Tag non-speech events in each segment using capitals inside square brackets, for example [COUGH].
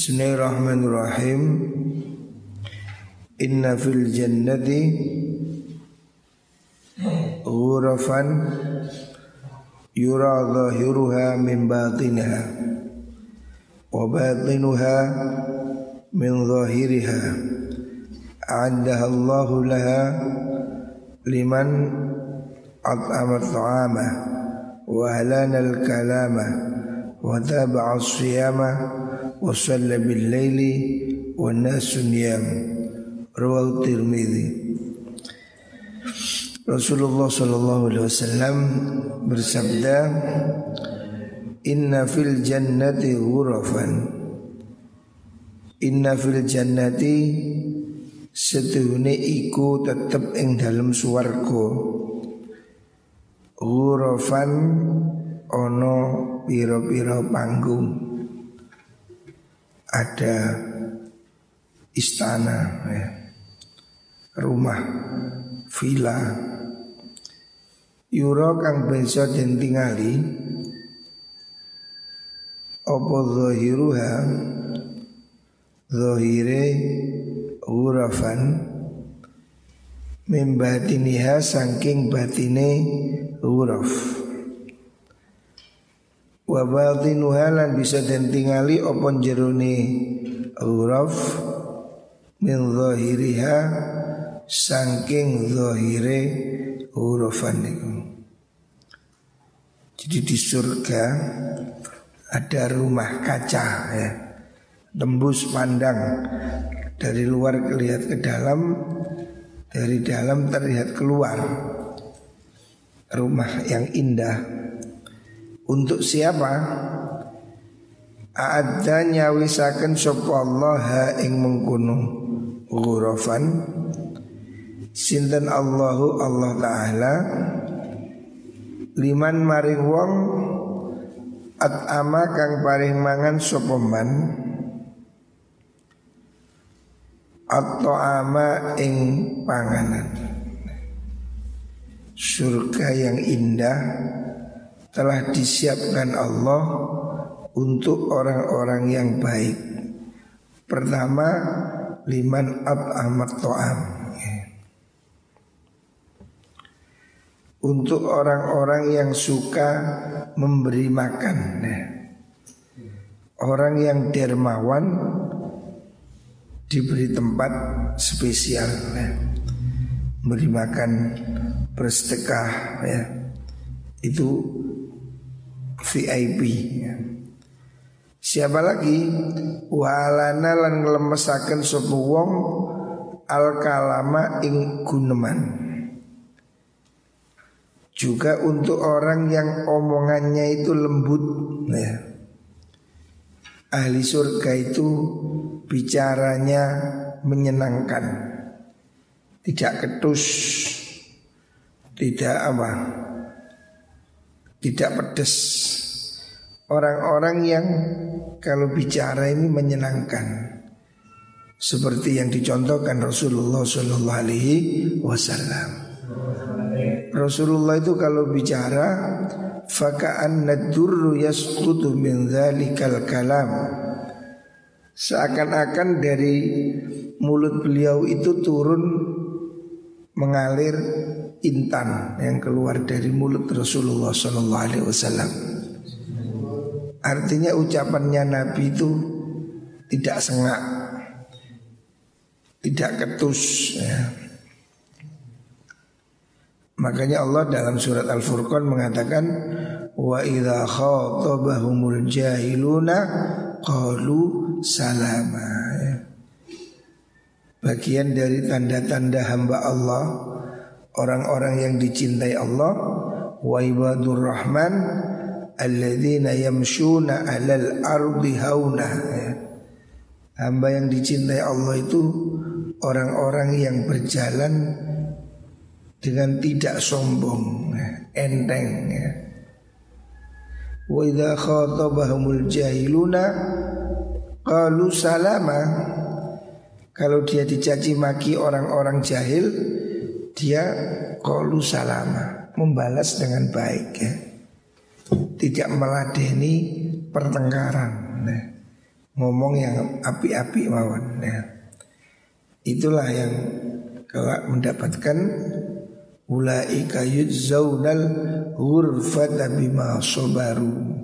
Bismillahirrahmanirrahim. Inna fil jannati Ghurafan Yura zahiruha min batiniha Wa batinuha Min zahiriha. A'addaha Allahu laha Liman At'amat ta'ama Wa halana al-kalama Wa taba'a wa laili wa nasun yam rawahu tirmidzi. Rasulullah sallallahu alaihi wasallam bersabda Inna fil jannati ghurafan. Inna fil jannati Setuhune iku tetep ing dalam suwargo Ghurafan ono piro-piro panggung ada istana, ya, rumah, villa, Euro kang bisa den tingali Apa zahiruha? Zahire Hurafan Membatiniha sangking batine huraf wa batinuha lan bisa den tingali apa jerone huruf min zahiriha saking zahire hurufan jadi di surga ada rumah kaca ya. Tembus pandang. Dari luar terlihat ke dalam dari dalam terlihat keluar. Rumah yang indah untuk siapa? Ada nyawisaken sapa Allah ing mengkono. Ghurafan. Sinten Allahu Allah taala. Liman maring wong at'ama kang paring mangan sapa man. Ama ing panganan. Surga yang indah telah disiapkan Allah untuk orang-orang yang baik. Pertama, liman ab amat to'am. Untuk orang-orang yang suka memberi makan. Orang yang dermawan diberi tempat spesial. Beri makan bersedekah ya. Itu VIP ya. Siapa lagi walana lan nglemesaken sapa wong al kalama ing guneman. Juga untuk orang yang omongannya itu lembut ya. Ahli surga itu bicaranya menyenangkan. Tidak ketus, tidak apa? Tidak pedes Orang-orang yang kalau bicara ini menyenangkan seperti yang dicontohkan Rasulullah Shallallahu Alaihi Wasallam. Rasulullah itu kalau bicara fakaan nadurru yasqutu min dzalikal kalam. Seakan-akan dari mulut beliau itu turun mengalir intan yang keluar dari mulut Rasulullah Shallallahu Alaihi Wasallam. Artinya ucapannya Nabi itu tidak sengak, tidak ketus. Ya. Makanya Allah dalam surat Al-Furqan mengatakan wa idza khatabahumul jahiluna qalu salama. Ya. Bagian dari tanda-tanda hamba Allah orang-orang yang dicintai Allah wa ibadur rahman alladzina yamshuna 'alal ardi hauna. Hamba yang dicintai Allah itu orang-orang yang berjalan dengan tidak sombong, enteng ya. Wa idza khatabahumul jahiluna qalu salama. Kalau dia dicaci maki orang-orang jahil, dia qalu salama, membalas dengan baik ya tidak meladeni pertengkaran. Nah, ngomong yang api-api mawon ya. Itulah yang kelak mendapatkan ulaika yuzaunal ghurfata bima sabaru.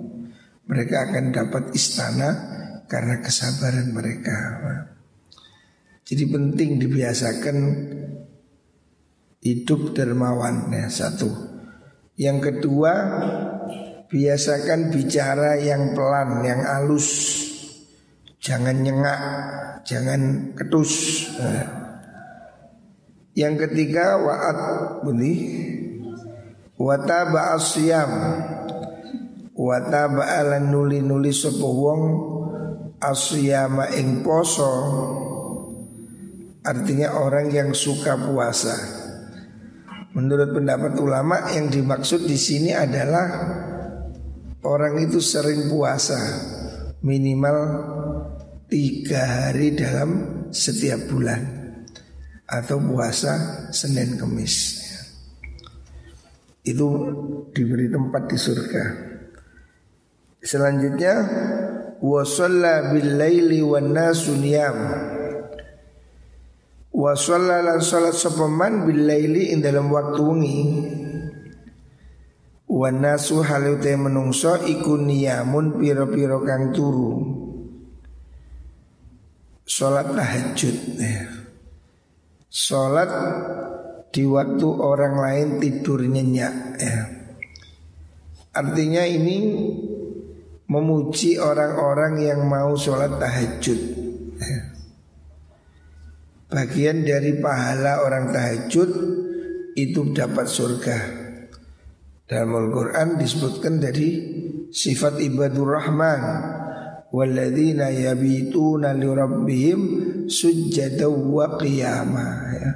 Mereka akan dapat istana karena kesabaran mereka. Jadi penting dibiasakan hidup dermawan ya satu. Yang kedua biasakan bicara yang pelan, yang halus. Jangan nyengak, jangan ketus. Yang ketiga waat bunyi wataba asyam wataba ala nuli nuli sapa wong asyama ing poso artinya orang yang suka puasa. Menurut pendapat ulama yang dimaksud di sini adalah orang itu sering puasa minimal tiga hari dalam setiap bulan atau puasa Senin Kemis. Itu diberi tempat di surga. Selanjutnya wa shalla bil laili wan. Wa shalla salat sapaman bil laili ing dalam waktu wengi. Wan nasu halute menungso iku niyamun piro-piro kang turu. Sholat tahajud ya. Sholat di waktu orang lain tidur nyenyak ya. Artinya ini memuji orang-orang yang mau sholat tahajud ya. Bagian dari pahala orang tahajud itu dapat surga Dalam Al-Quran disebutkan dari sifat ibadur rahman walladzina yabituna li rabbihim sujjada wa qiyama ya.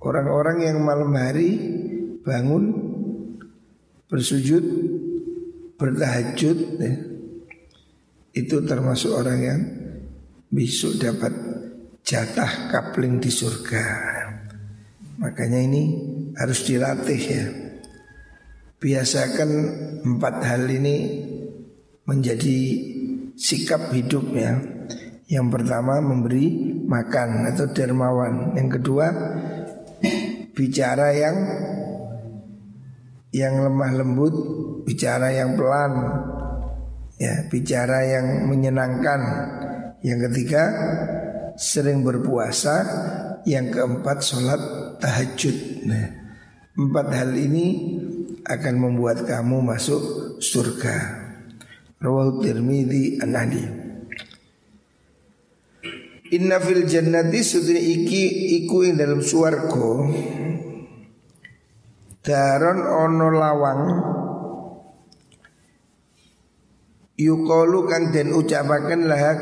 Orang-orang yang malam hari bangun bersujud bertahajud ya. Itu termasuk orang yang besok dapat jatah kapling di surga. Makanya ini harus dilatih ya. Biasakan empat hal ini menjadi sikap hidupnya. Yang pertama memberi makan atau dermawan. Yang kedua bicara yang yang lemah lembut, bicara yang pelan, ya bicara yang menyenangkan. Yang ketiga sering berpuasa. Yang keempat sholat tahajud. Nah, empat hal ini akan membuat kamu masuk surga. Rawahu Tirmidzi An-Nahdi. Inna fil jannati sudri iki iku ing dalam swarga daron ono lawang yukalu kang den ucapaken laha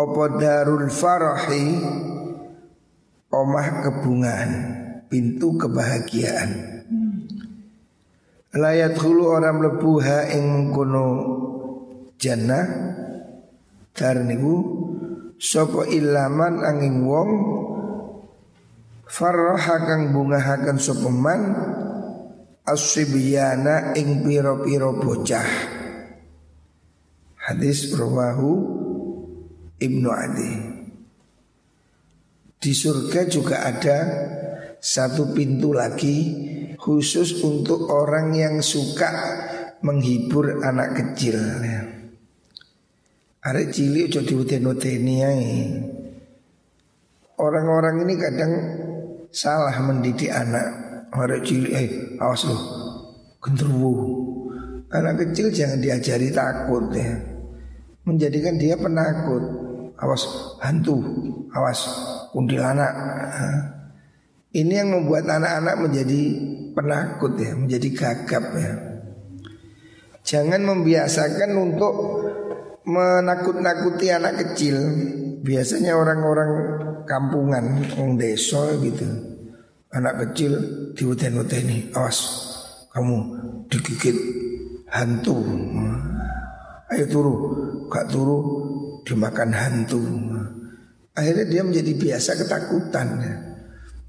opo darul farahi? Omah kebungaan pintu kebahagiaan. Layat hulu orang ha ing mengkono jannah. Dar niku Sopo ilaman angin wong Farraha kang bungahakan sopo man Asibiyana ing piro-piro bocah. Hadis rawahu Ibnu Adi Di surga juga ada satu pintu lagi khusus untuk orang yang suka menghibur anak kecil. Arek cilik udah diuten-uteni Orang-orang ini kadang salah mendidik anak. Arek cilik eh awas loh. Gendruwo. Anak kecil jangan diajari takut ya. Menjadikan dia penakut. Awas hantu, awas kuntilanak. Ini yang membuat anak-anak menjadi penakut ya, menjadi gagap ya. Jangan membiasakan untuk menakut-nakuti anak kecil. Biasanya orang-orang kampungan, orang desa gitu. Anak kecil diuten-uteni, awas kamu digigit hantu. Ayo turu, gak turu dimakan hantu. Akhirnya dia menjadi biasa ketakutan ya.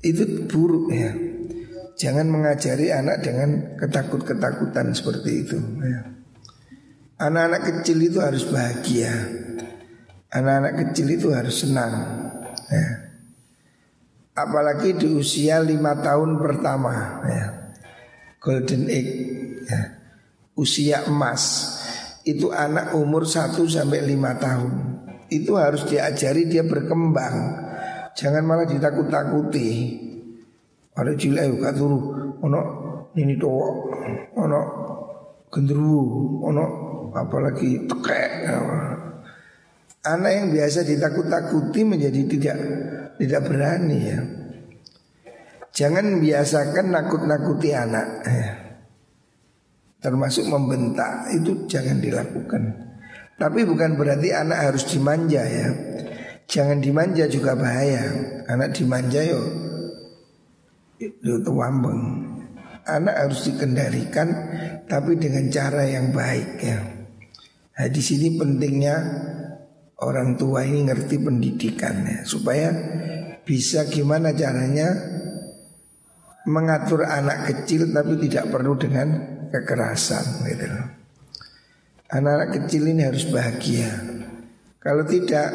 Itu buruk ya. Jangan mengajari anak dengan ketakut-ketakutan seperti itu ya. Anak-anak kecil itu harus bahagia. Anak-anak kecil itu harus senang. Ya. Apalagi di usia lima tahun pertama, ya. golden age, ya. usia emas. Itu anak umur 1 sampai 5 tahun. Itu harus diajari dia berkembang. Jangan malah ditakut-takuti. Ada cilik ayo turu, ono ini tuh, ono gendruwo, ono apalagi tekek. Anak yang biasa ditakut-takuti menjadi tidak tidak berani ya. Jangan biasakan nakut-nakuti anak. Termasuk membentak itu jangan dilakukan. Tapi bukan berarti anak harus dimanja ya. Jangan dimanja juga bahaya. Anak dimanja yo itu wambeng. Anak harus dikendalikan tapi dengan cara yang baik ya. Nah, di sini pentingnya orang tua ini ngerti pendidikannya supaya bisa gimana caranya mengatur anak kecil tapi tidak perlu dengan kekerasan gitu. Anak-anak kecil ini harus bahagia. Kalau tidak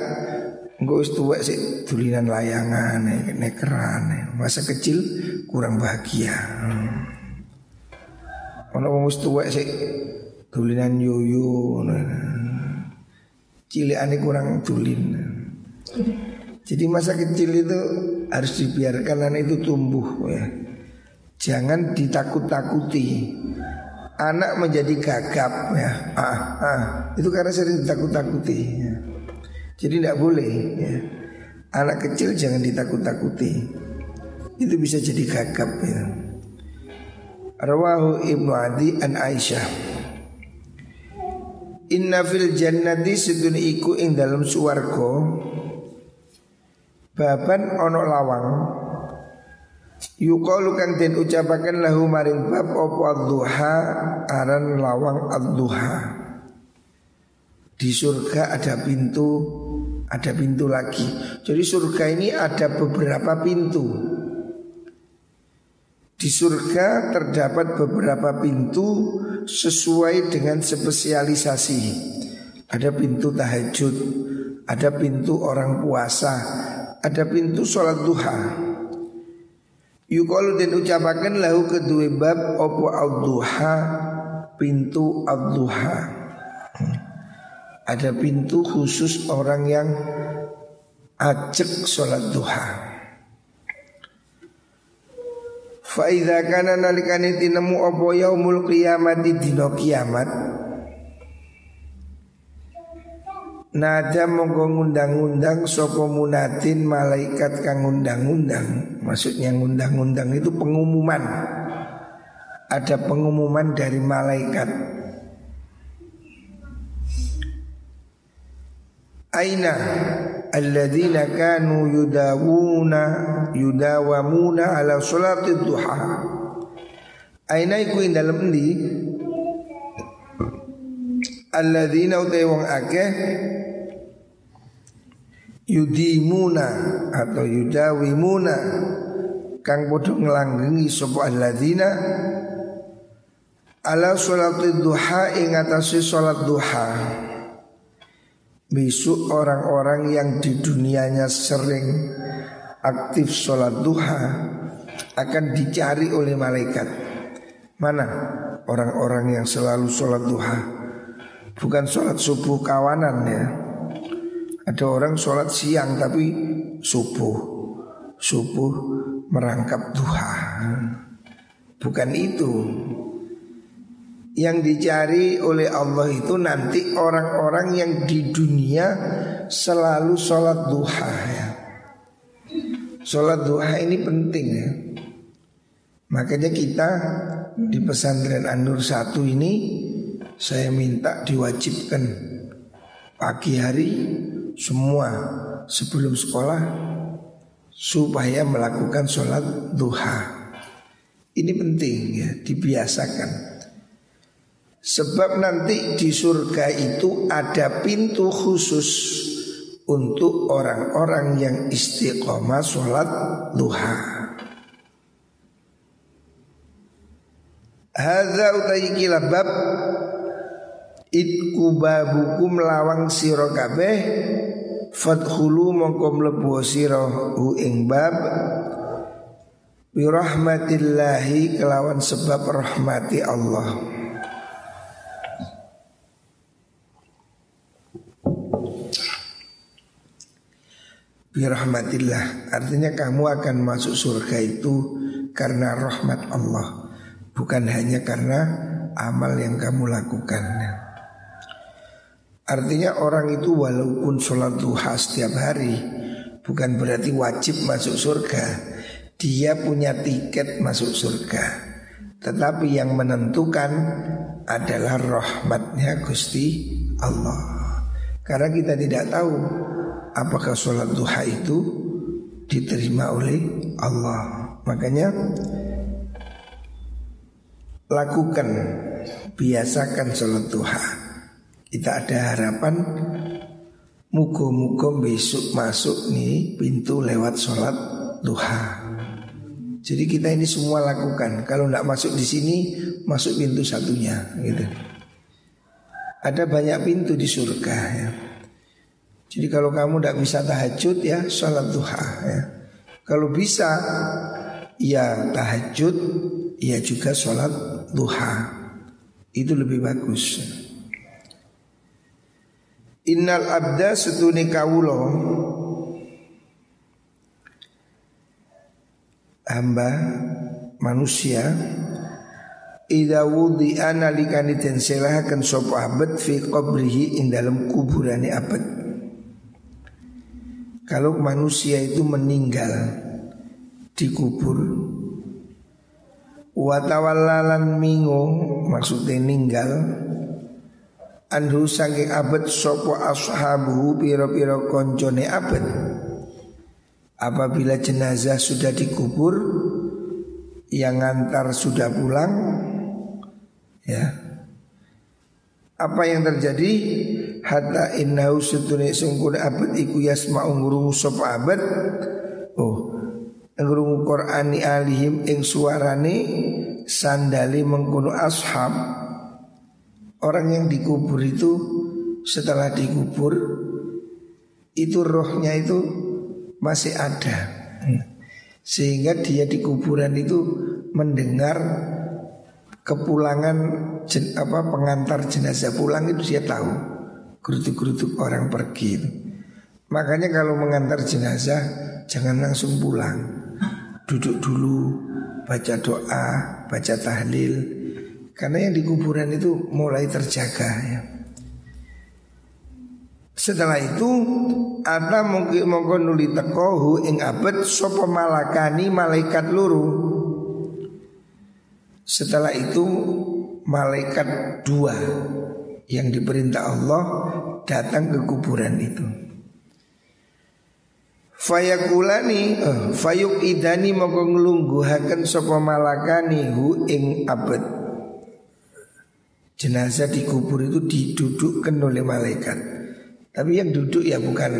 Enggak wis tuwek sik dulinan layangan nekeran masa kecil kurang bahagia. Hmm. Ono wong wis tuwek sik dulinan yoyo cilikane kurang dulin. Jadi masa kecil itu harus dibiarkan anak itu tumbuh ya. Jangan ditakut-takuti. Anak menjadi gagap ya. Ah, ah. Itu karena sering ditakut-takuti ya. Jadi tidak boleh ya. Anak kecil jangan ditakut-takuti. Itu bisa jadi gagap ya. Rawahu Ibnu Adi an Aisyah. Inna fil jannati sedun iku ing dalam suwargo Baban ono lawang Yukalu kang den ucapaken lahu maring bab opo ad-duha aran lawang ad-duha. Di surga ada pintu, ada pintu lagi. Jadi surga ini ada beberapa pintu. Di surga terdapat beberapa pintu sesuai dengan spesialisasi. Ada pintu tahajud, ada pintu orang puasa, ada pintu sholat duha. Yukalu dan ucapakan lahu kedua bab opo al-duha pintu al-duha. Ada pintu khusus orang yang acek sholat duha. Fa idza kana nalikane tinemu apa yaumul qiyamati dina kiamat Nada mongko ngundang-undang sapa munatin malaikat kang ngundang-undang. Maksudnya ngundang-undang itu pengumuman. Ada pengumuman dari malaikat. Aina alladzina kanu yudawuna yudawamuna ala salati duha aina iku ing dalem alladzina utai wong akeh yudimuna atau yudawimuna kang padha nglanggengi sapa alladzina ala salati duha ing atase salat duha Besok orang-orang yang di dunianya sering aktif sholat duha akan dicari oleh malaikat. Mana orang-orang yang selalu sholat duha? Bukan sholat subuh kawanan ya. Ada orang sholat siang tapi subuh. Subuh merangkap duha. Bukan itu. Yang dicari oleh Allah itu nanti orang-orang yang di dunia selalu sholat duha ya. Sholat duha ini penting ya. Makanya kita di pesantren Anur satu ini saya minta diwajibkan pagi hari semua sebelum sekolah supaya melakukan sholat duha. Ini penting ya, dibiasakan. Sebab nanti di surga itu ada pintu khusus untuk orang-orang yang istiqomah sholat duha. Hadza utai bab Itkubabukum lawang siro kabeh. Fadkhulu mongko mlebu sira hu ing bab. Birahmatillahi kelawan sebab rahmati Allah. Birahmatillah Artinya kamu akan masuk surga itu karena rahmat Allah Bukan hanya karena amal yang kamu lakukan Artinya orang itu walaupun sholat duha setiap hari Bukan berarti wajib masuk surga. Dia punya tiket masuk surga. Tetapi yang menentukan adalah rahmatnya Gusti Allah. Karena kita tidak tahu Apakah sholat duha itu diterima oleh Allah. Makanya Lakukan Biasakan sholat duha kita ada harapan Mugo-mugo besok masuk nih pintu lewat sholat duha. Jadi kita ini semua lakukan. Kalau tidak masuk di sini, masuk pintu satunya, gitu. Ada banyak pintu di surga ya. Jadi kalau kamu tidak bisa tahajud ya sholat duha ya. Kalau bisa ya tahajud ya juga sholat duha. Itu lebih bagus. Innal abda setuni kawulo hamba manusia Ida wudi analikani den selahakan sop abad fi qabrihi in dalam kuburani abad. Kalau manusia itu meninggal dikubur Watawallalan mingo maksudnya meninggal anhu saking abad sopo ashabu piro-piro koncone abad Apabila jenazah sudah dikubur Yang ngantar sudah pulang Ya. Apa yang terjadi? Hatta innahu setuni sungkur abad Iku yasma'u ngurungu sop abad Oh Ngurungu Qur'ani alihim ing suarane Sandali mengkuno ashab Orang yang dikubur itu setelah dikubur itu rohnya itu masih ada. Sehingga dia di kuburan itu mendengar kepulangan jen, apa pengantar jenazah pulang itu dia tahu. Gerutuk-gerutuk orang pergi itu. Makanya kalau mengantar jenazah jangan langsung pulang. Duduk dulu, baca doa, baca tahlil, karena yang di kuburan itu mulai terjaga ya. Setelah itu ada mungkin mongko nuli tekohu ing abad sopo malakani malaikat luru. Setelah itu malaikat dua yang diperintah Allah datang ke kuburan itu. Fayakulani eh, fayuk idani mongko nglungguhaken sapa malakani hu ing abad Jenazah dikubur itu didudukkan oleh malaikat. Tapi yang duduk ya bukan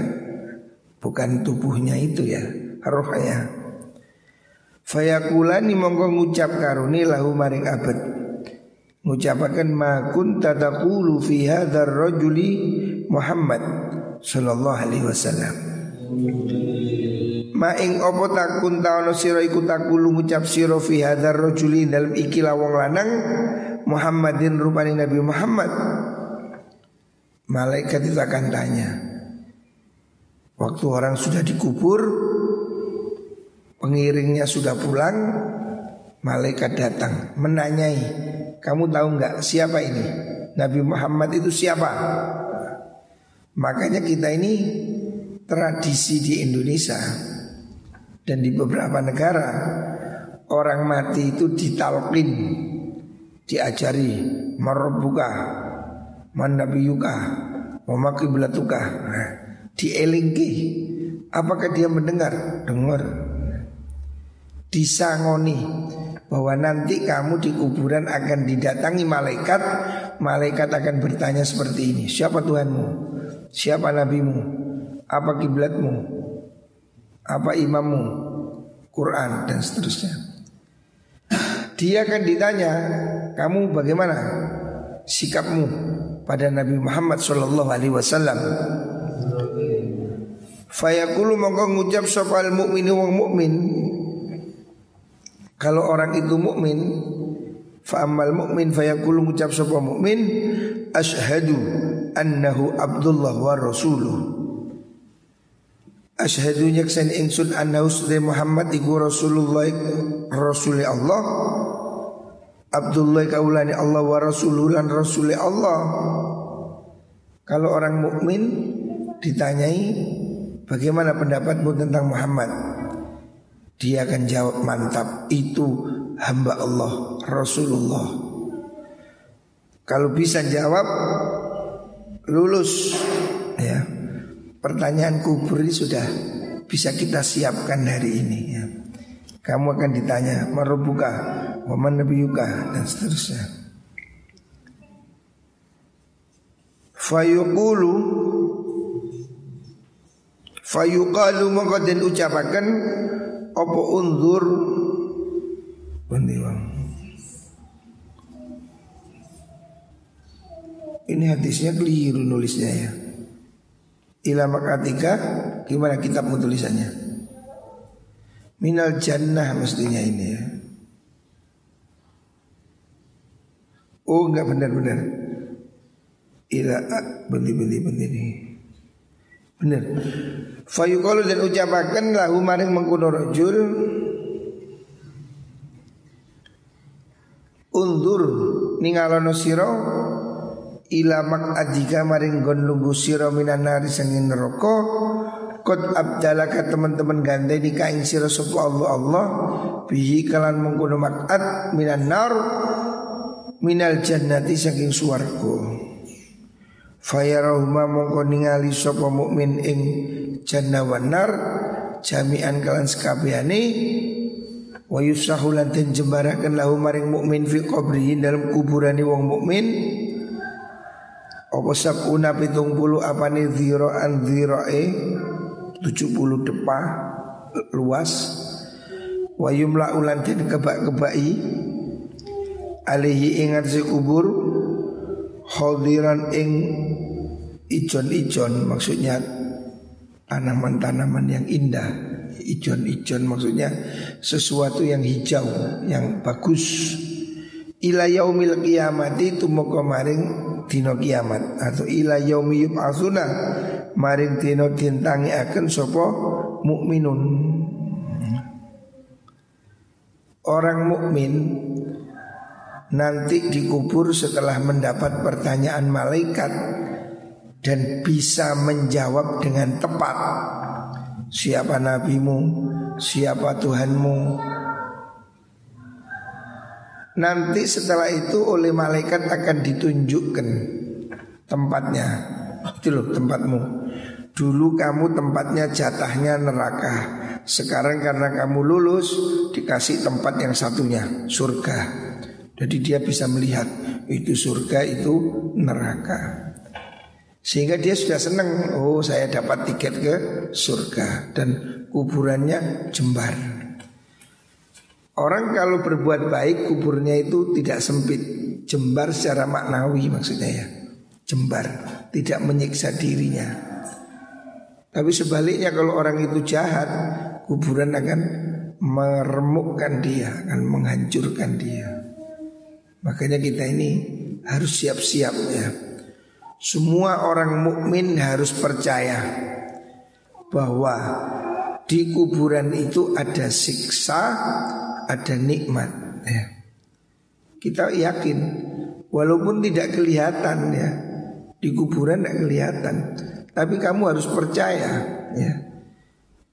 bukan tubuhnya itu ya, rohnya. Fayakulani mongko ngucap karuni lahu maring abad. Ngucapakan ma kunta taqulu fi hadzal rajuli Muhammad sallallahu alaihi wasallam. Ma ing opo takun taono sira iku takulu ngucap sira fi hadzal rajuli dalam iki lawang lanang Muhammadin rupani Nabi Muhammad. Malaikat itu akan tanya Waktu orang sudah dikubur Pengiringnya sudah pulang Malaikat datang Menanyai Kamu tahu nggak siapa ini? Nabi Muhammad itu siapa? Makanya kita ini Tradisi di Indonesia Dan di beberapa negara Orang mati itu ditalkin diajari marbuka man nabiyuka wa kiblatuka nah, dielingki. Apakah dia mendengar? Dengar. Disangoni bahwa nanti kamu di kuburan akan didatangi malaikat malaikat akan bertanya seperti ini siapa Tuhanmu? Siapa nabimu? Apa kiblatmu? Apa imammu? Quran dan seterusnya dia akan ditanya, kamu bagaimana sikapmu? pada Nabi Muhammad sallallahu alaihi wasallam. Fayaqulu mongko ngucap sopal mukmin wong mukmin. Kalau orang itu mukmin, fa amal mukmin fayaqulu ngucap sapa mukmin asyhadu annahu Abdullah wa rasuluh. Asyhadu nyaksan ingsun annahu Muhammad iku Rasulullah Rasul Allah Abdullah kaulani Allah wa rasululan rasuli Allah. Kalau orang mukmin ditanyai bagaimana pendapatmu tentang Muhammad? Dia akan jawab mantap itu hamba Allah Rasulullah. Kalau bisa jawab lulus. Pertanyaan kubur ini sudah bisa kita siapkan hari ini ya. Kamu akan ditanya Marubuka Waman Nabiyuka? Dan seterusnya. Fayuqulu Fayuqalu maka ucapakan Apa unzur? Bandiwang Ini hadisnya keliru nulisnya ya Ila makatika Gimana kitab tulisannya Minal jannah mestinya ini ya. Oh enggak benar-benar. Ila Bendi-bendi bendi ini Benar. Fayuqalu dan ucapakan lahu maring mengkuno rojul Undur Ningalono siro Ila mak adika maring gon lunggu siro minan nari sangin rokok Kot abdalaka teman-teman gandeni kain sira sapa Allah Allah. Bihi kalan mengkono makat minan nar minal jannati saking swarga. Fayarahuma mongko ningali sapa mukmin ing jannah wan nar jami'an kalan sekabehane wa yusahu lan jembaraken lahu maring mukmin fi qabrihi dalam kuburane wong mukmin apa sabuna pitung puluh apane dhira'an dhirae 70 depa luas. Wa yumla ulan kebak-kebai alihi ingat si kubur hadiran ing ijon-ijon. Maksudnya tanaman-tanaman yang indah. Ijon-ijon maksudnya sesuatu yang hijau yang bagus. Ila yaumil kiamati tumeka maring dina kiamat. Atau ila yaumi yub'atsuna maring dina dintangi akan sapa mukminun. Orang mukmin nanti dikubur setelah mendapat pertanyaan malaikat dan bisa menjawab dengan tepat. Siapa nabimu? Siapa Tuhanmu nanti setelah itu oleh malaikat akan ditunjukkan tempatnya. Itu loh tempatmu. Dulu kamu tempatnya jatahnya neraka. Sekarang karena kamu lulus Dikasih tempat yang satunya Surga. Jadi dia bisa melihat Itu surga itu neraka. Sehingga dia sudah senang Oh saya dapat tiket ke surga. Dan kuburannya jembar Orang kalau berbuat baik kuburnya itu tidak sempit Jembar secara maknawi maksudnya ya Jembar Tidak menyiksa dirinya tapi sebaliknya kalau orang itu jahat, kuburan akan meremukkan dia, akan menghancurkan dia. Makanya kita ini harus siap-siap ya. Semua orang mukmin harus percaya bahwa di kuburan itu ada siksa, ada nikmat ya. Kita yakin walaupun tidak kelihatan ya, di kuburan tidak kelihatan tapi kamu harus percaya ya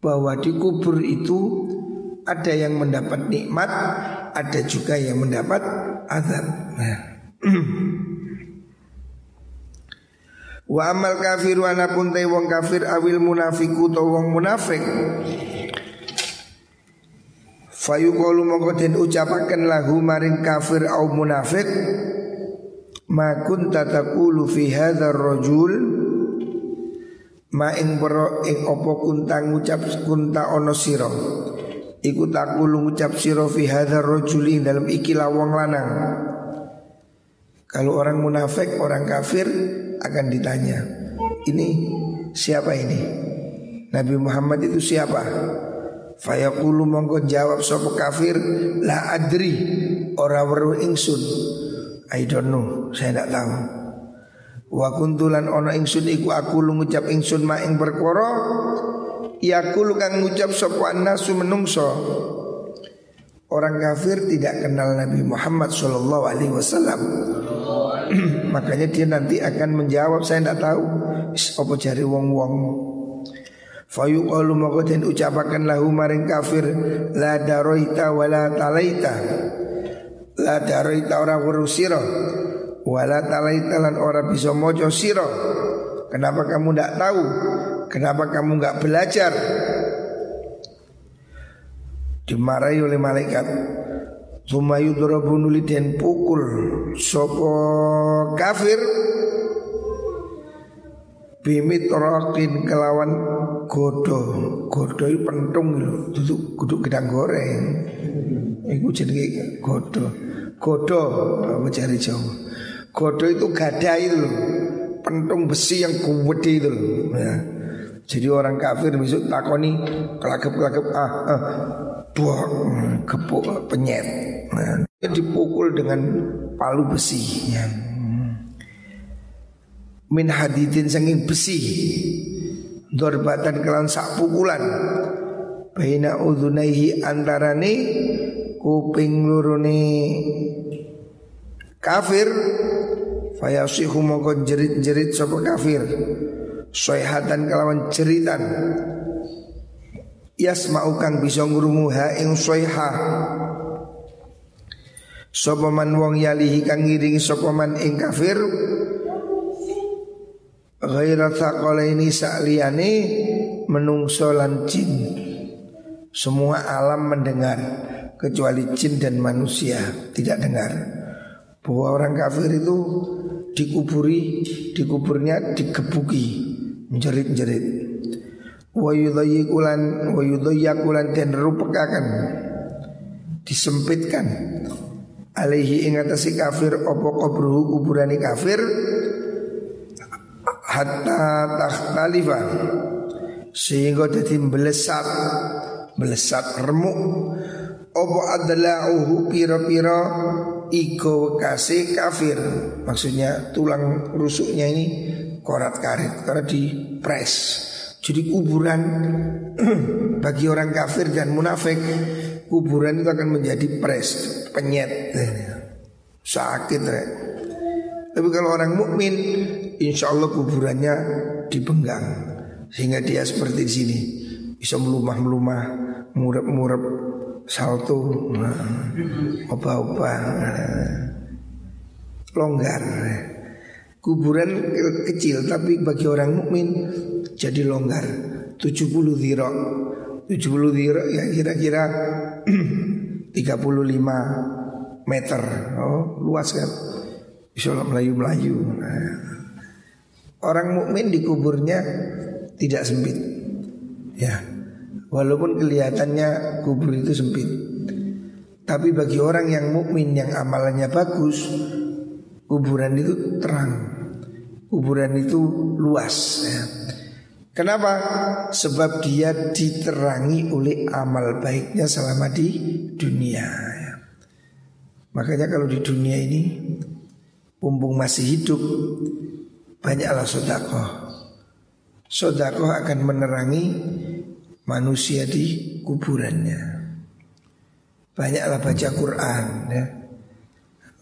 bahwa di kubur itu ada yang mendapat nikmat, ada juga yang mendapat azab. Ya. [CLEARS THROAT] Wa amal kafir wa napun wong kafir awil munafiku to wong munafik Fayuqalu mongko den ucapaken lahu maring kafir au munafik ma kunta taqulu fi hadzal rajul ma ing boro ing opo kunta ngucap kunta ono siro iku takulu ngucap siro fi hadzal rajuli dalam iki lawang lanang Kalau orang munafik, orang kafir akan ditanya, ini siapa ini? Nabi Muhammad itu siapa? Fayaqulu mongko jawab sapa kafir la adri ora weruh ingsun. I don't know, saya tidak tahu. Wa kuntulan ana ingsun iku aku ngucap ingsun ma ing perkara yakul kang ngucap sapa nasu menungso. Orang kafir tidak kenal Nabi Muhammad Shallallahu Alaihi Wasallam. [CLEARS THROAT] Makanya dia nanti akan menjawab saya tidak tahu. Apa cari wong wong. Fayu qalu maka den ucapaken lahu maring kafir la daroita wala talaita. La daroita ora weruh sira wala talaita lan ora bisa maca sira. Kenapa kamu tidak tahu? Kenapa kamu nggak belajar? Dimarahi oleh malaikat dorobunuli dan pukul Sopo kafir Bimit rokin kelawan godo. Godo itu pentung Duduk guduk gedang goreng. Iku jadi godo. Godo mencari jauh Godo itu gada itu Pentung besi yang gede itu ya. Jadi orang kafir besok takoni kelakep-kelakep ah, ah buah gepuk penyet. Nah, dipukul dengan palu besi ya. Min hadidin sanging besi. Dorbatan kelan sak pukulan. Baina udhunaihi antarane kuping lurune kafir. Fayasihu mongko jerit-jerit sapa kafir. Soihatan kelawan jeritan. Yasma'u kang bisa ngrungu ha ing soiha sapa man wong yalihi kang ngiringi sapa man ing kafir ghaira thaqalaini sa'liyane menungso lan jin. Semua alam mendengar kecuali jin dan manusia tidak dengar. Bahwa orang kafir itu dikuburi dikuburnya digebuki menjerit-jerit. Wa yudayyaqulan dan rupekakan disempitkan. Alaihi ing atase kafir apa kubruhu kuburani kafir hatta takhtalifa sehingga jadi belesat belesat remuk apa adla'uhu pira-pira iko kasih kafir maksudnya tulang rusuknya ini korat karet karena di press jadi kuburan [CLEARS THROAT] bagi orang kafir dan munafik kuburan itu akan menjadi pres, penyet, sakit. Re. Tapi kalau orang mukmin, insya Allah kuburannya dipenggang sehingga dia seperti di sini bisa melumah-melumah, murep-murep, salto, opa-opa, longgar. Kuburan kecil tapi bagi orang mukmin jadi longgar 70 dhira 70 dhira ya kira-kira [CLEARS THROAT] 35 meter oh luas kan bisa melayu-melayu nah. Orang mukmin dikuburnya tidak sempit ya walaupun kelihatannya kubur itu sempit tapi bagi orang yang mukmin yang amalannya bagus kuburan itu terang kuburan itu luas ya Kenapa? Sebab dia diterangi oleh amal baiknya selama di dunia. Ya. Makanya kalau di dunia ini Mumpung masih hidup Banyaklah sodakoh. Sodakoh akan menerangi Manusia di kuburannya. Banyaklah baca Quran ya.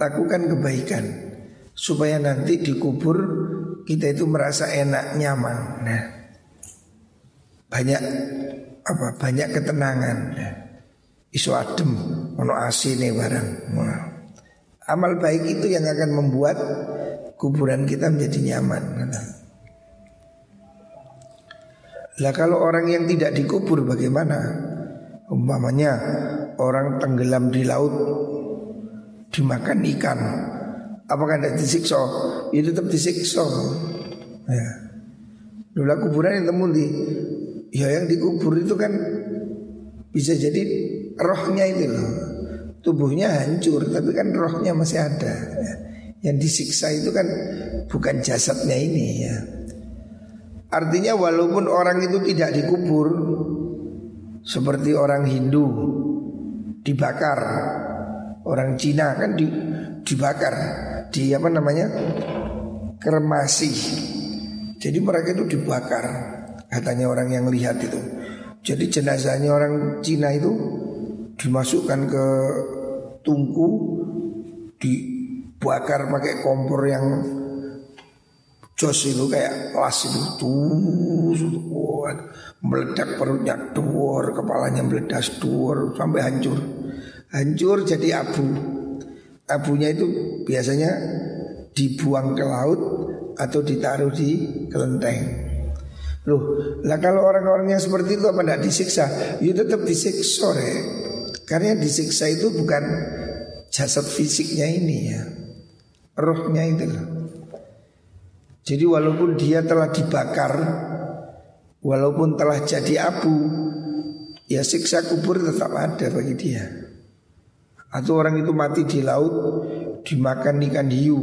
Lakukan kebaikan Supaya nanti di kubur Kita itu merasa enak, nyaman nah banyak apa banyak ketenangan ya. isu adem ono asine barang amal baik itu yang akan membuat kuburan kita menjadi nyaman lah kalau orang yang tidak dikubur bagaimana umpamanya orang tenggelam di laut dimakan ikan apakah tidak disiksa itu tetap disiksa ya Dulu kuburan yang temu di Ya yang dikubur itu kan bisa jadi rohnya itu loh. Tubuhnya hancur tapi kan rohnya masih ada. Ya. Yang disiksa itu kan bukan jasadnya ini ya. Artinya walaupun orang itu tidak dikubur seperti orang Hindu dibakar, orang Cina kan di, dibakar, di apa namanya? kremasi. Jadi mereka itu dibakar, katanya orang yang lihat itu. Jadi jenazahnya orang Cina itu dimasukkan ke tungku dibakar pakai kompor yang jos itu kayak las itu tuh meledak perutnya tuor kepalanya meledak tuor sampai hancur. Hancur jadi abu. Abunya itu biasanya dibuang ke laut atau ditaruh di kelenteng. Loh, lah kalau orang-orang yang seperti itu apa tidak disiksa? Ya tetap disiksa, ya. Karena disiksa itu bukan jasad fisiknya ini ya, rohnya itu. Jadi walaupun dia telah dibakar, walaupun telah jadi abu, ya siksa kubur tetap ada bagi dia. Atau orang itu mati di laut, dimakan ikan hiu,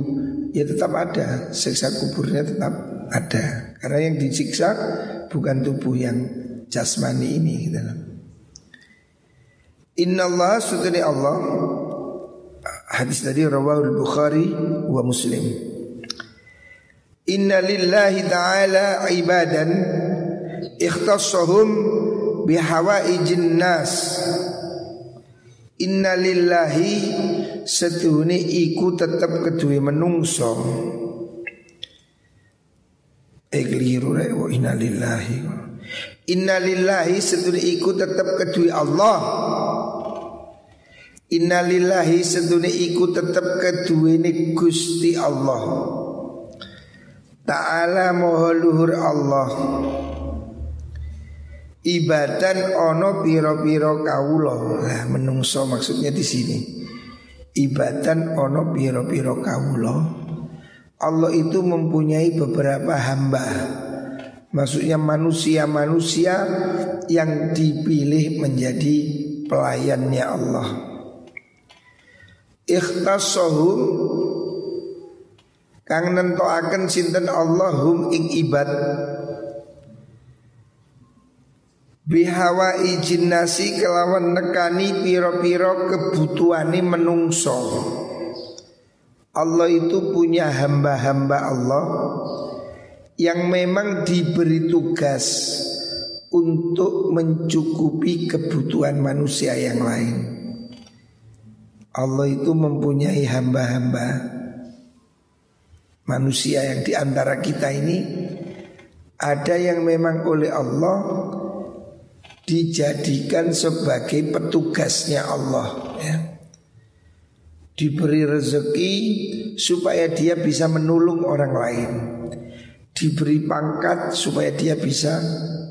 ya tetap ada, siksa kuburnya tetap ada. Karena yang disiksa bukan tubuh yang jasmani ini gitu. Inna Allah sutani Allah Hadis tadi rawahul Bukhari wa Muslim. Inna lillahi ta'ala ibadan Ikhtassahum bihawaijin nas Inna lillahi setuhuni iku tetap kedua menungso. Eh keliru wa inna lillahi. Inna lillahi seduni iku tetap kedui Allah Inna lillahi seduni iku tetap kedui ni Gusti Allah. Ta'ala moha luhur Allah. Ibadan ono piro-piro kawulo Nah menungso maksudnya di sini. Ibadan ono piro-piro kawulo Allah itu mempunyai beberapa hamba. Maksudnya manusia-manusia yang dipilih menjadi pelayannya Allah Ikhtasahum Kang nentoaken sinten Allahum ing ibad Bihawa ijin nasi kelawan nekani piro-piro kebutuhani menungso Allah itu punya hamba-hamba Allah yang memang diberi tugas untuk mencukupi kebutuhan manusia yang lain. Allah itu mempunyai hamba-hamba manusia yang di antara kita ini ada yang memang oleh Allah dijadikan sebagai petugasnya Allah. Ya diberi rezeki supaya dia bisa menolong orang lain, diberi pangkat supaya dia bisa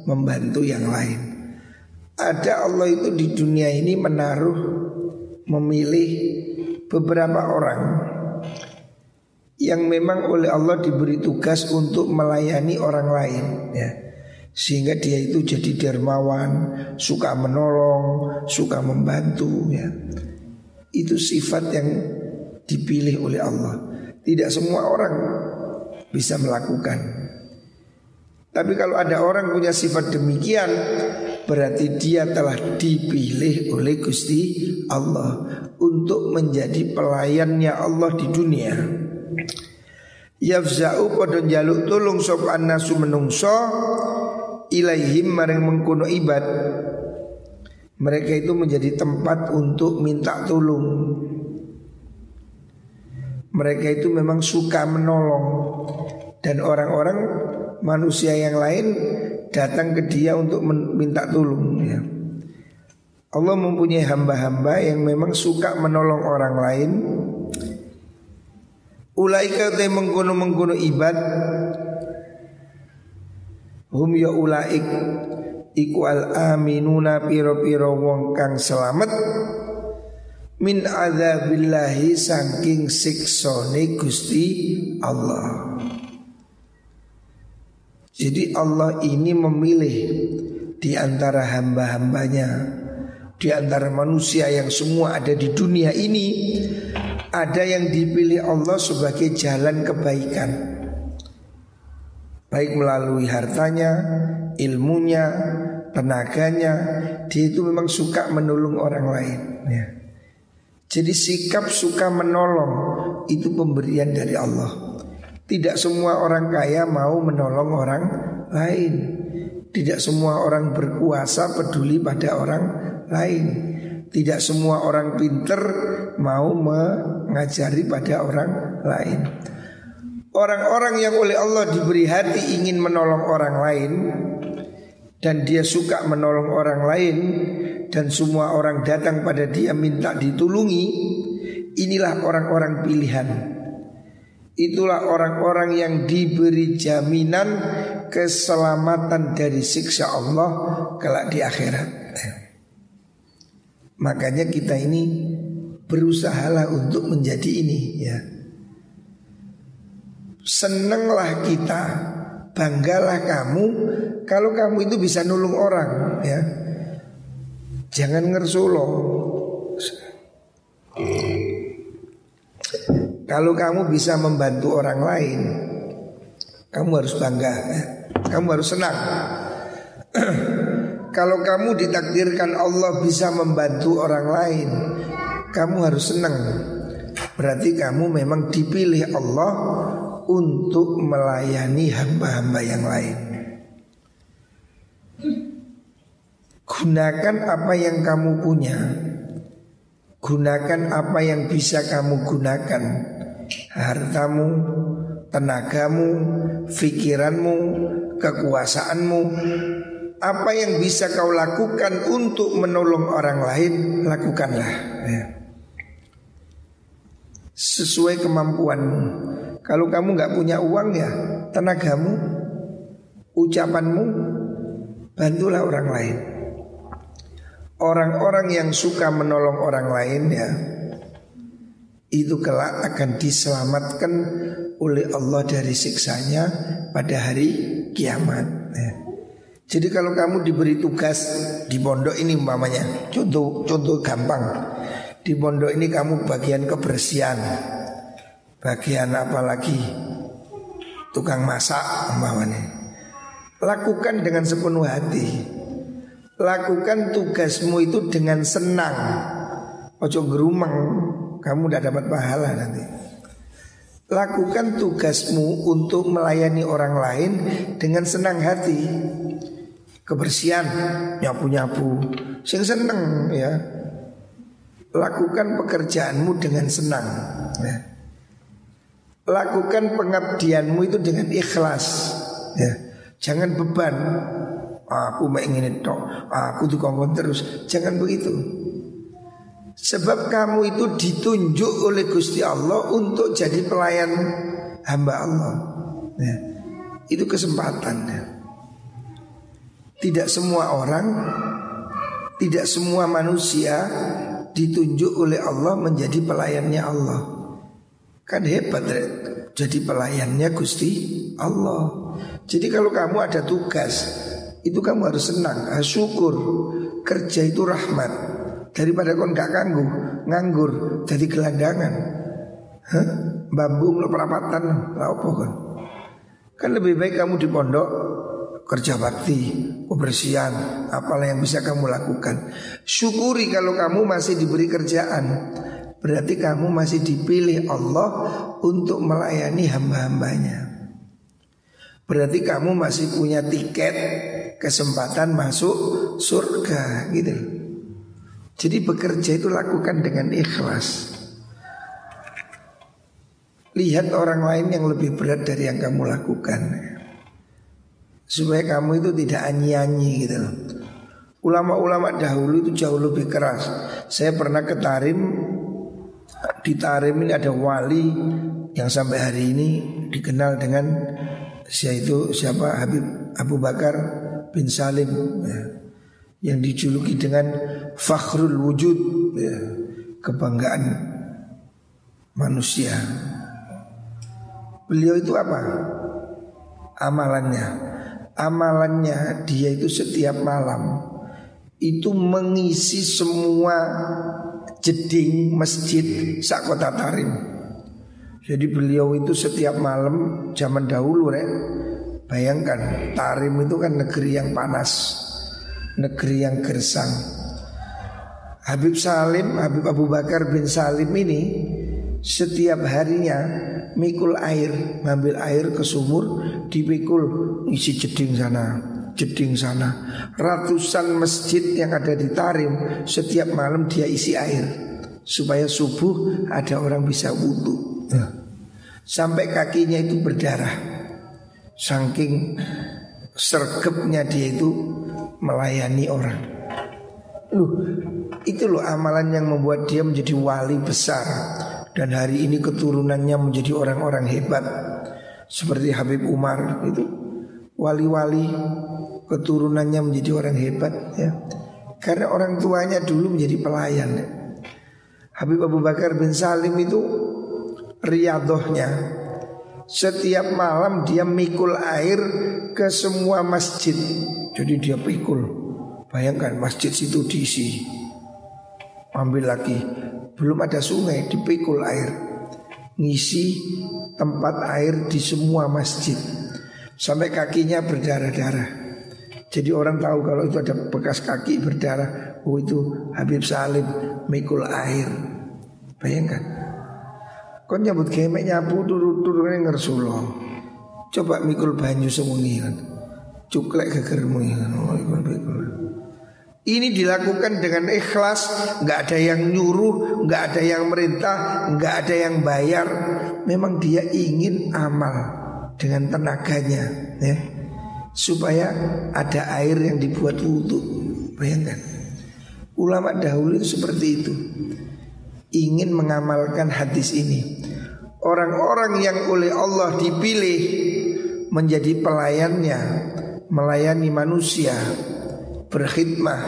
membantu yang lain. Ada Allah itu di dunia ini menaruh memilih beberapa orang yang memang oleh Allah diberi tugas untuk melayani orang lain ya. Sehingga dia itu jadi dermawan, suka menolong, suka membantu ya. Itu sifat yang dipilih oleh Allah. Tidak semua orang bisa melakukan. Tapi kalau ada orang punya sifat demikian, berarti dia telah dipilih oleh Gusti Allah untuk menjadi pelayannya Allah di dunia. Yafza'u padha jaluk tulung sop annasu menungso ilaihim maring mengkono ibad mereka itu menjadi tempat untuk minta tolong. Mereka itu memang suka menolong dan orang-orang manusia yang lain datang ke dia untuk minta tolong ya. Allah mempunyai hamba-hamba yang memang suka menolong orang lain. Ulaika te mengkono mengkono ibad hum ya ulaik iku al aminuna piro-piro wong kang selamat min adzabillahi saking siksone Gusti Allah. Jadi Allah ini memilih di antara hamba-hambanya, di antara manusia yang semua ada di dunia ini, ada yang dipilih Allah sebagai jalan kebaikan. Baik melalui hartanya, ilmunya, tenaganya, dia itu memang suka menolong orang lain. Ya. Jadi sikap suka menolong itu pemberian dari Allah. Tidak semua orang kaya mau menolong orang lain. Tidak semua orang berkuasa peduli pada orang lain. Tidak semua orang pinter mau mengajari pada orang lain. Orang-orang yang oleh Allah diberi hati ingin menolong orang lain dan dia suka menolong orang lain dan semua orang datang pada dia minta ditulungi, inilah orang-orang pilihan. Itulah orang-orang yang diberi jaminan keselamatan dari siksa Allah kelak di akhirat. [CLEARS THROAT] Makanya kita ini berusahalah untuk menjadi ini ya. Senenglah kita, banggalah kamu kalau kamu itu bisa nulung orang ya. Jangan ngersolo. Kalau kamu bisa membantu orang lain, kamu harus bangga, ya. kamu harus senang. [CLEARS THROAT] Kalau kamu ditakdirkan Allah bisa membantu orang lain, kamu harus senang. Berarti kamu memang dipilih Allah untuk melayani hamba-hamba yang lain. Gunakan apa yang kamu punya. Gunakan apa yang bisa kamu gunakan hartamu, tenagamu, pikiranmu, kekuasaanmu, apa yang bisa kau lakukan untuk menolong orang lain, lakukanlah. Ya. Sesuai kemampuanmu. Kalau kamu nggak punya uang ya, tenagamu, ucapanmu, bantulah orang lain. Orang-orang yang suka menolong orang lain ya, itu kelak akan diselamatkan oleh Allah dari siksanya pada hari kiamat. Ya. Jadi kalau kamu diberi tugas di pondok ini umpamanya, contoh contoh gampang, di pondok ini kamu bagian kebersihan, bagian apa lagi, tukang masak umpamanya, lakukan dengan sepenuh hati, lakukan tugasmu itu dengan senang, ojo gerumang kamu udah dapat pahala nanti. Lakukan tugasmu untuk melayani orang lain dengan senang hati. Kebersihan, nyapu-nyapu, sing seneng ya. Lakukan pekerjaanmu dengan senang. Ya. Lakukan pengabdianmu itu dengan ikhlas. Ya. Jangan beban. Aku ingin itu, aku tukang terus. Jangan begitu. Sebab kamu itu ditunjuk oleh Gusti Allah untuk jadi pelayan hamba Allah. Ya. Itu kesempatannya. Tidak semua orang, tidak semua manusia ditunjuk oleh Allah menjadi pelayannya Allah. Kan hebat ya? jadi pelayannya Gusti Allah. Jadi kalau kamu ada tugas, itu kamu harus senang, syukur. Kerja itu rahmat. Daripada kon gak ganggu Nganggur jadi gelandangan Hah? Bambu lo perapatan Lah apa kan Kan lebih baik kamu di pondok Kerja bakti Kebersihan Apalah yang bisa kamu lakukan Syukuri kalau kamu masih diberi kerjaan Berarti kamu masih dipilih Allah Untuk melayani hamba-hambanya Berarti kamu masih punya tiket Kesempatan masuk surga Gitu jadi bekerja itu lakukan dengan ikhlas. Lihat orang lain yang lebih berat dari yang kamu lakukan. Supaya kamu itu tidak anyi-anyi gitu Ulama-ulama dahulu itu jauh lebih keras. Saya pernah ke Tarim, di Tarim ini ada wali yang sampai hari ini dikenal dengan yaitu siapa Habib Abu Bakar bin Salim. Ya yang dijuluki dengan fakhrul wujud ya, kebanggaan manusia. Beliau itu apa? Amalannya, amalannya dia itu setiap malam itu mengisi semua jeding masjid sakota Tarim. Jadi beliau itu setiap malam zaman dahulu rek Bayangkan Tarim itu kan negeri yang panas Negeri yang gersang. Habib Salim, Habib Abu Bakar bin Salim ini Setiap harinya mikul air Ngambil air ke sumur Dipikul isi jeding sana Jeding sana. Ratusan masjid yang ada di Tarim Setiap malam dia isi air Supaya subuh ada orang bisa wudhu. Ya. Sampai kakinya itu berdarah. Saking sergepnya dia itu melayani orang. Loh, itu loh amalan yang membuat dia menjadi wali besar. Dan hari ini keturunannya menjadi orang-orang hebat. Seperti Habib Umar itu. Wali-wali keturunannya menjadi orang hebat ya. Karena orang tuanya dulu menjadi pelayan. ya. Habib Abu Bakar bin Salim itu riadohnya setiap malam dia mikul air ke semua masjid. Jadi dia pikul. Bayangkan masjid situ diisi. Ambil lagi. Belum ada sungai, dipikul air. Ngisi tempat air di semua masjid. Sampai kakinya berdarah-darah. Jadi orang tahu kalau itu ada bekas kaki berdarah. Oh itu Habib Salim mikul air. Bayangkan. Kau nyebut kemek nyapu turu-turu ini ngersulo. Coba mikul banyu semungi kan. Cuklek gegermu kan. Oh, ini dilakukan dengan ikhlas, nggak ada yang nyuruh, nggak ada yang merintah, nggak ada yang bayar. Memang dia ingin amal dengan tenaganya, ya, supaya ada air yang dibuat wudhu. Bayangkan, ulama dahulu itu seperti itu ingin mengamalkan hadis ini. Orang-orang yang oleh Allah dipilih menjadi pelayannya, melayani manusia, berkhidmah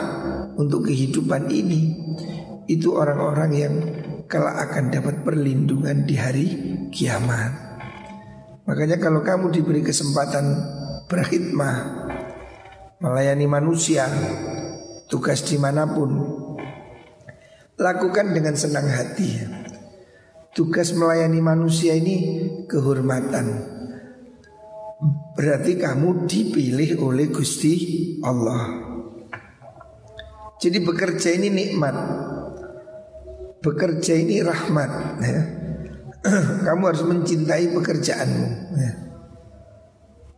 untuk kehidupan ini, itu orang-orang yang kelak akan dapat perlindungan di hari kiamat. Makanya kalau kamu diberi kesempatan berkhidmah, melayani manusia, tugas di mana pun, lakukan dengan senang hati. Tugas melayani manusia ini kehormatan. Berarti kamu dipilih oleh Gusti Allah. Jadi bekerja ini nikmat. Bekerja ini rahmat. Ya. [CLEARS THROAT] kamu harus mencintai pekerjaanmu. Ya.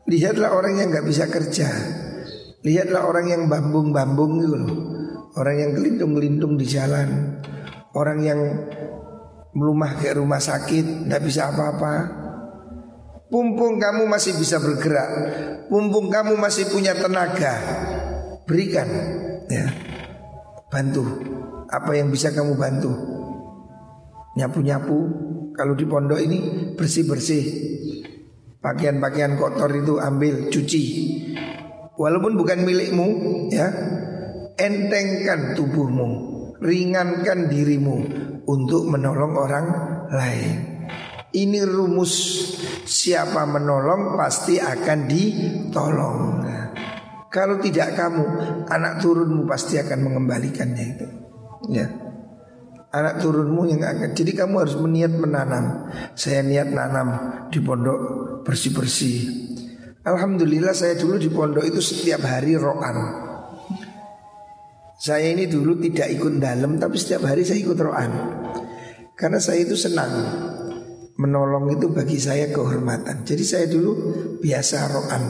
Lihatlah orang yang nggak bisa kerja. Lihatlah orang yang bambung-bambung gitu loh. Orang yang gelindung-gelindung di jalan. Orang yang melumah ke rumah sakit Tidak bisa apa-apa. Pumpung kamu masih bisa bergerak Pumpung kamu masih punya tenaga Berikan ya. Bantu. Apa yang bisa kamu bantu? Nyapu-nyapu. Kalau di pondok ini bersih-bersih. Pakaian-pakaian kotor itu ambil cuci. Walaupun bukan milikmu ya entengkan tubuhmu, ringankan dirimu untuk menolong orang lain. Ini rumus siapa menolong pasti akan ditolong. Nah, kalau tidak kamu, anak turunmu pasti akan mengembalikannya itu. Ya. Anak turunmu yang akan Jadi kamu harus meniat menanam Saya niat nanam di pondok bersih-bersih Alhamdulillah saya dulu di pondok itu setiap hari roan saya ini dulu tidak ikut dalam tapi setiap hari saya ikut roan. Karena saya itu senang menolong itu bagi saya kehormatan. Jadi saya dulu biasa roan,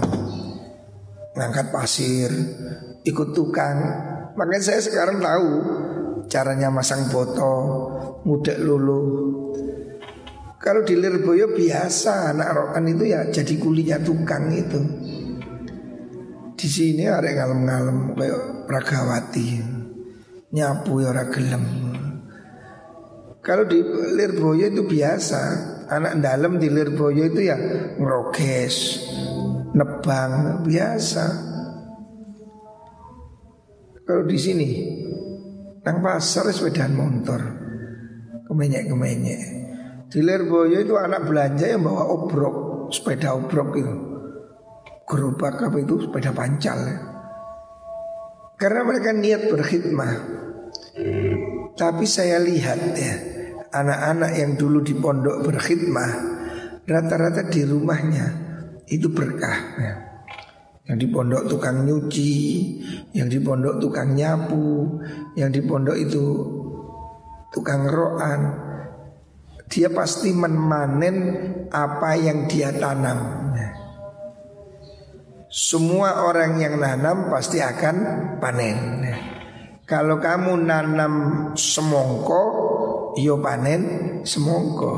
ngangkat pasir, ikut tukang. Makanya saya sekarang tahu caranya masang foto, mudah lulu. Kalau di Lirboyo biasa anak rokan itu ya jadi kulinya tukang itu. Di sini ada ngalem-ngalem kayak Pragawati. Nyapu ya ora gelem. Kalau di Lirboyo itu biasa, anak dalam di Lirboyo itu ya ngerokes, nebang biasa. Kalau di sini nang pasar sepedaan motor, kemenyek-kemenyek. Di Lirboyo itu anak belanja yang bawa obrok, sepeda obrok itu gerobak apa itu sepeda pancal ya. Karena mereka niat berkhidmah. Tapi saya lihat ya Anak-anak yang dulu di pondok berkhidmah Rata-rata di rumahnya Itu berkah ya. Yang di pondok tukang nyuci Yang di pondok tukang nyapu Yang di pondok itu Tukang roan Dia pasti memanen Apa yang dia tanam ya. Semua orang yang nanam pasti akan panen ya. Kalau kamu nanam semongko Yo panen semongko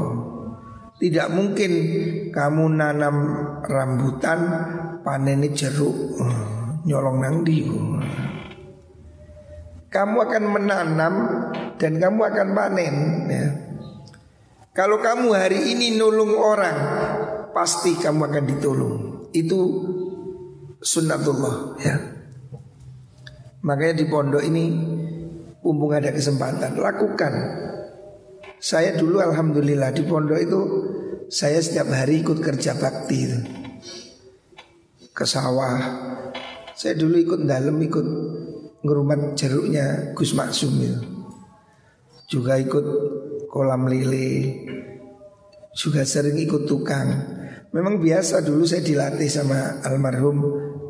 Tidak mungkin kamu nanam rambutan Panen ini jeruk hmm, Nyolong nang di Kamu akan menanam Dan kamu akan panen ya. Kalau kamu hari ini nulung orang Pasti kamu akan ditolong Itu sunnatullah ya. Makanya di pondok ini Mumpung ada kesempatan Lakukan. Saya dulu Alhamdulillah di pondok itu Saya setiap hari ikut kerja bakti itu. Ke sawah. Saya dulu ikut dalam Ikut ngerumat jeruknya Gus Maksum itu. Juga ikut kolam lele. Juga sering ikut tukang. Memang biasa dulu saya dilatih sama almarhum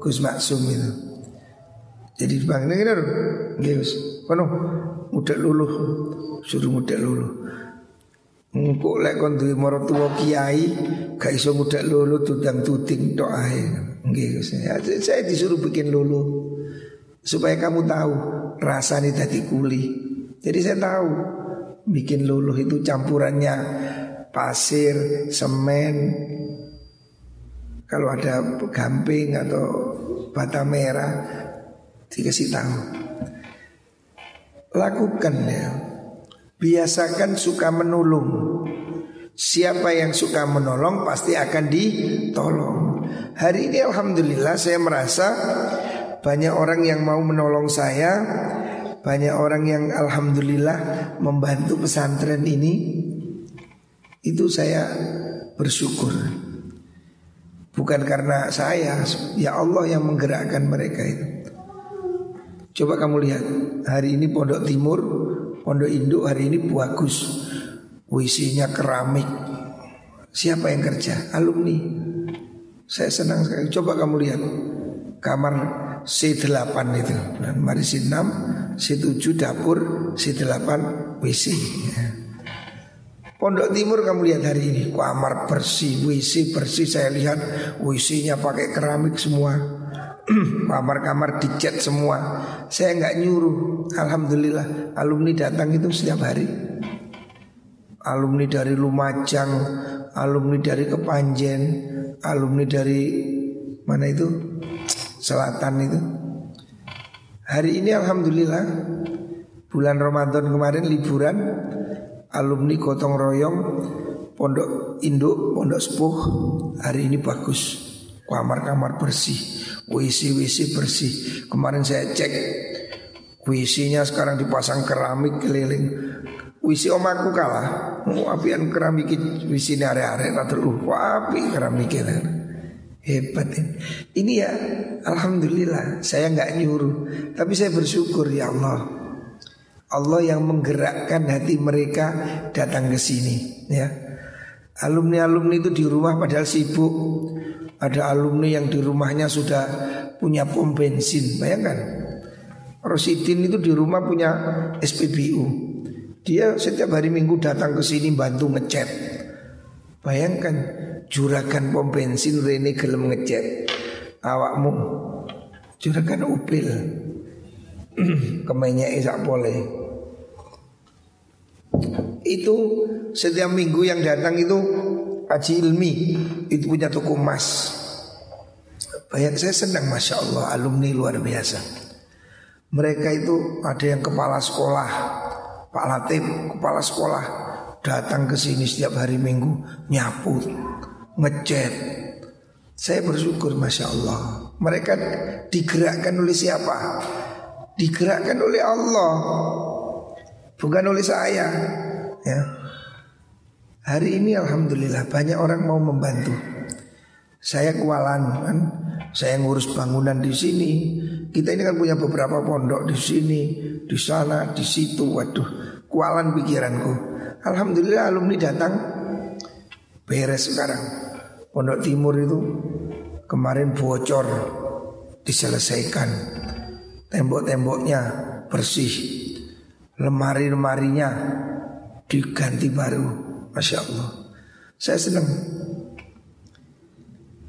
Gus Maksum itu jadi bang ini kan Yes Penuh Mudah luluh Suruh mudah luluh Engkau lek kon duwe kiai gak iso mudah lulu tudang tuding tok ae. Nggih Saya disuruh bikin lulu supaya kamu tahu rasanya tadi kuli. Jadi saya tahu bikin lulu itu campurannya pasir, semen. Kalau ada gamping atau bata merah Dikasih tahu. Lakukan ya. Biasakan suka menolong. Siapa yang suka menolong pasti akan ditolong. Hari ini Alhamdulillah saya merasa Banyak orang yang mau menolong saya Banyak orang yang Alhamdulillah membantu pesantren ini. Itu saya bersyukur Bukan karena saya Ya Allah yang menggerakkan mereka itu Coba kamu lihat hari ini Pondok Timur, Pondok Induk hari ini bagus. WC-nya keramik. Siapa yang kerja? Alumni. Saya senang sekali. Coba kamu lihat kamar C8 itu. Mari C6, C7 dapur, C8 WC. Pondok Timur kamu lihat hari ini kamar bersih, WC bersih. Saya lihat WC-nya pakai keramik semua. [CLEARS THROAT] kamar-kamar dicat semua. Saya nggak nyuruh. Alhamdulillah alumni datang itu setiap hari. Alumni dari Lumajang, alumni dari Kepanjen, alumni dari mana itu Selatan itu. Hari ini alhamdulillah bulan Ramadan kemarin liburan alumni gotong royong pondok induk, pondok sepuh hari ini bagus. Kamar-kamar bersih WC-WC bersih. Kemarin saya cek WC-nya sekarang dipasang keramik keliling. WC omaku kalah. Apian keramik WC ini are-are Natur api keramik Hebat ini. Ini ya Alhamdulillah Saya nggak nyuruh. Tapi saya bersyukur ya Allah Allah yang menggerakkan hati mereka Datang ke sini Ya Alumni-alumni itu di rumah padahal sibuk ada alumni yang di rumahnya sudah punya pom bensin, bayangkan. Rosidin itu di rumah punya SPBU. Dia setiap hari Minggu datang ke sini bantu ngecat. Bayangkan juragan pom bensin Rene gelem ngecat. Awakmu juragan upil. [CLEARS THROAT] Kemenyak isak boleh. Itu setiap minggu yang datang itu Haji Ilmi itu punya toko emas. Banyak saya senang Masya Allah alumni luar biasa. Mereka itu ada yang kepala sekolah, Pak Latif kepala sekolah datang ke sini setiap hari Minggu nyapu, ngecat. Saya bersyukur Masya Allah. Mereka digerakkan oleh siapa? Digerakkan oleh Allah, bukan oleh saya. Ya, Hari ini Alhamdulillah banyak orang mau membantu. Saya kewalan kan, saya ngurus bangunan di sini. Kita ini kan punya beberapa pondok di sini, di sana, di situ. Waduh, kualan pikiranku. Alhamdulillah alumni datang beres sekarang. Pondok Timur itu kemarin bocor diselesaikan. Tembok-temboknya bersih. Lemari-lemarinya diganti baru. Masya Allah. Saya senang.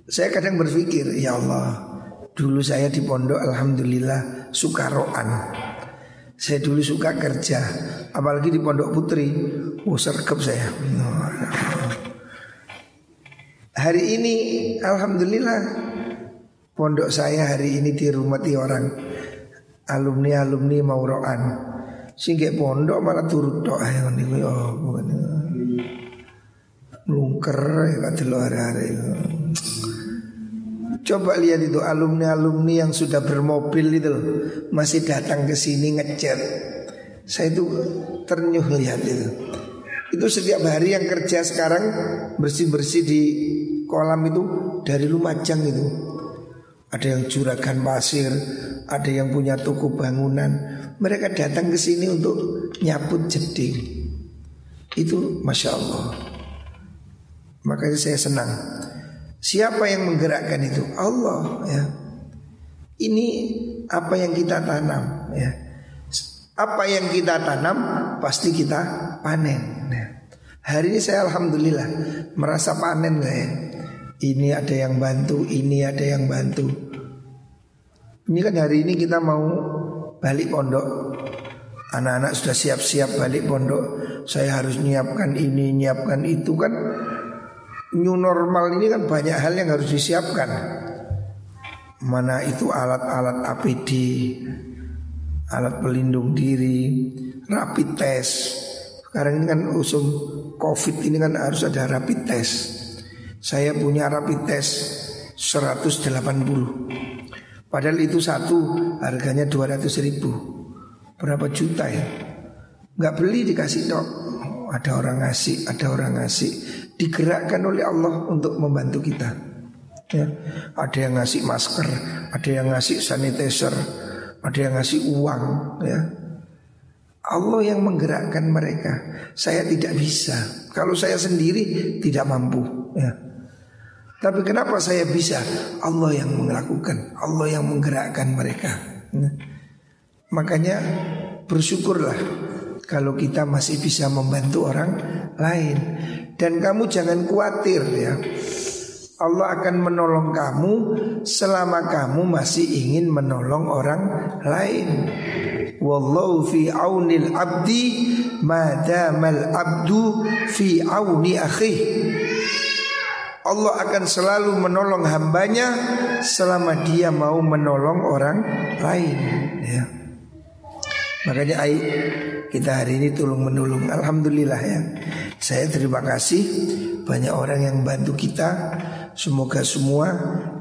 Saya kadang berpikir, ya Allah, dulu saya di pondok alhamdulillah sukaroan. Saya dulu suka kerja, apalagi di pondok putri. Oh, sergap saya. Hari ini alhamdulillah pondok saya hari ini dirumati orang alumni-alumni mauroan. Sehingga pondok malah turut doa yang ini oh bukan lungker ya hari-hari. Coba lihat itu alumni-alumni yang sudah bermobil itu loh, masih datang ke sini ngechat. Saya itu ternyuh lihat itu. Itu setiap hari yang kerja sekarang bersih-bersih di kolam itu dari Lumajang itu. Ada yang juragan pasir, ada yang punya toko bangunan. Mereka datang ke sini untuk nyabut jeding. Itu masya Allah. Makanya saya senang. Siapa yang menggerakkan itu? Allah ya. Ini apa yang kita tanam ya. Apa yang kita tanam pasti kita panen. Ya. Hari ini saya alhamdulillah merasa panen ya. Ini ada yang bantu, ini ada yang bantu. Ini kan hari ini kita mau balik pondok. Anak-anak sudah siap-siap balik pondok. Saya harus nyiapkan ini, nyiapkan itu kan new normal ini kan banyak hal yang harus disiapkan. Mana itu alat-alat APD, alat pelindung diri, rapid test. Sekarang ini kan usung COVID ini kan harus ada rapid test. Saya punya rapid test 180. Padahal itu satu harganya 200 ribu. Berapa juta ya? Gak beli dikasih dok. Ada orang ngasih, ada orang ngasih digerakkan oleh Allah untuk membantu kita. Ya, ada yang ngasih masker, ada yang ngasih sanitizer, ada yang ngasih uang, ya. Allah yang menggerakkan mereka. Saya tidak bisa. Kalau saya sendiri tidak mampu, ya. Tapi kenapa saya bisa? Allah yang melakukan, Allah yang menggerakkan mereka. Ya. Makanya bersyukurlah kalau kita masih bisa membantu orang lain. Dan kamu jangan khawatir ya. Allah akan menolong kamu selama kamu masih ingin menolong orang lain. Wallahu fi aunil abdi madamal abdu fi auni akhi. Allah akan selalu menolong hambanya selama dia mau menolong orang lain ya. Makanya ayo kita hari ini tolong menolong. Alhamdulillah ya. Saya terima kasih. Banyak orang yang bantu kita Semoga semua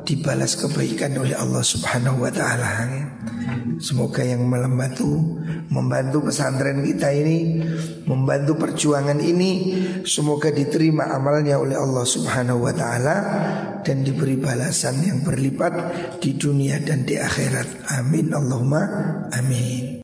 dibalas kebaikan oleh Allah subhanahu wa ta'ala. Semoga yang membantu Membantu pesantren kita ini Membantu perjuangan ini Semoga diterima amalnya oleh Allah subhanahu wa ta'ala Dan diberi balasan yang berlipat Di dunia dan di akhirat. Amin. Allahumma amin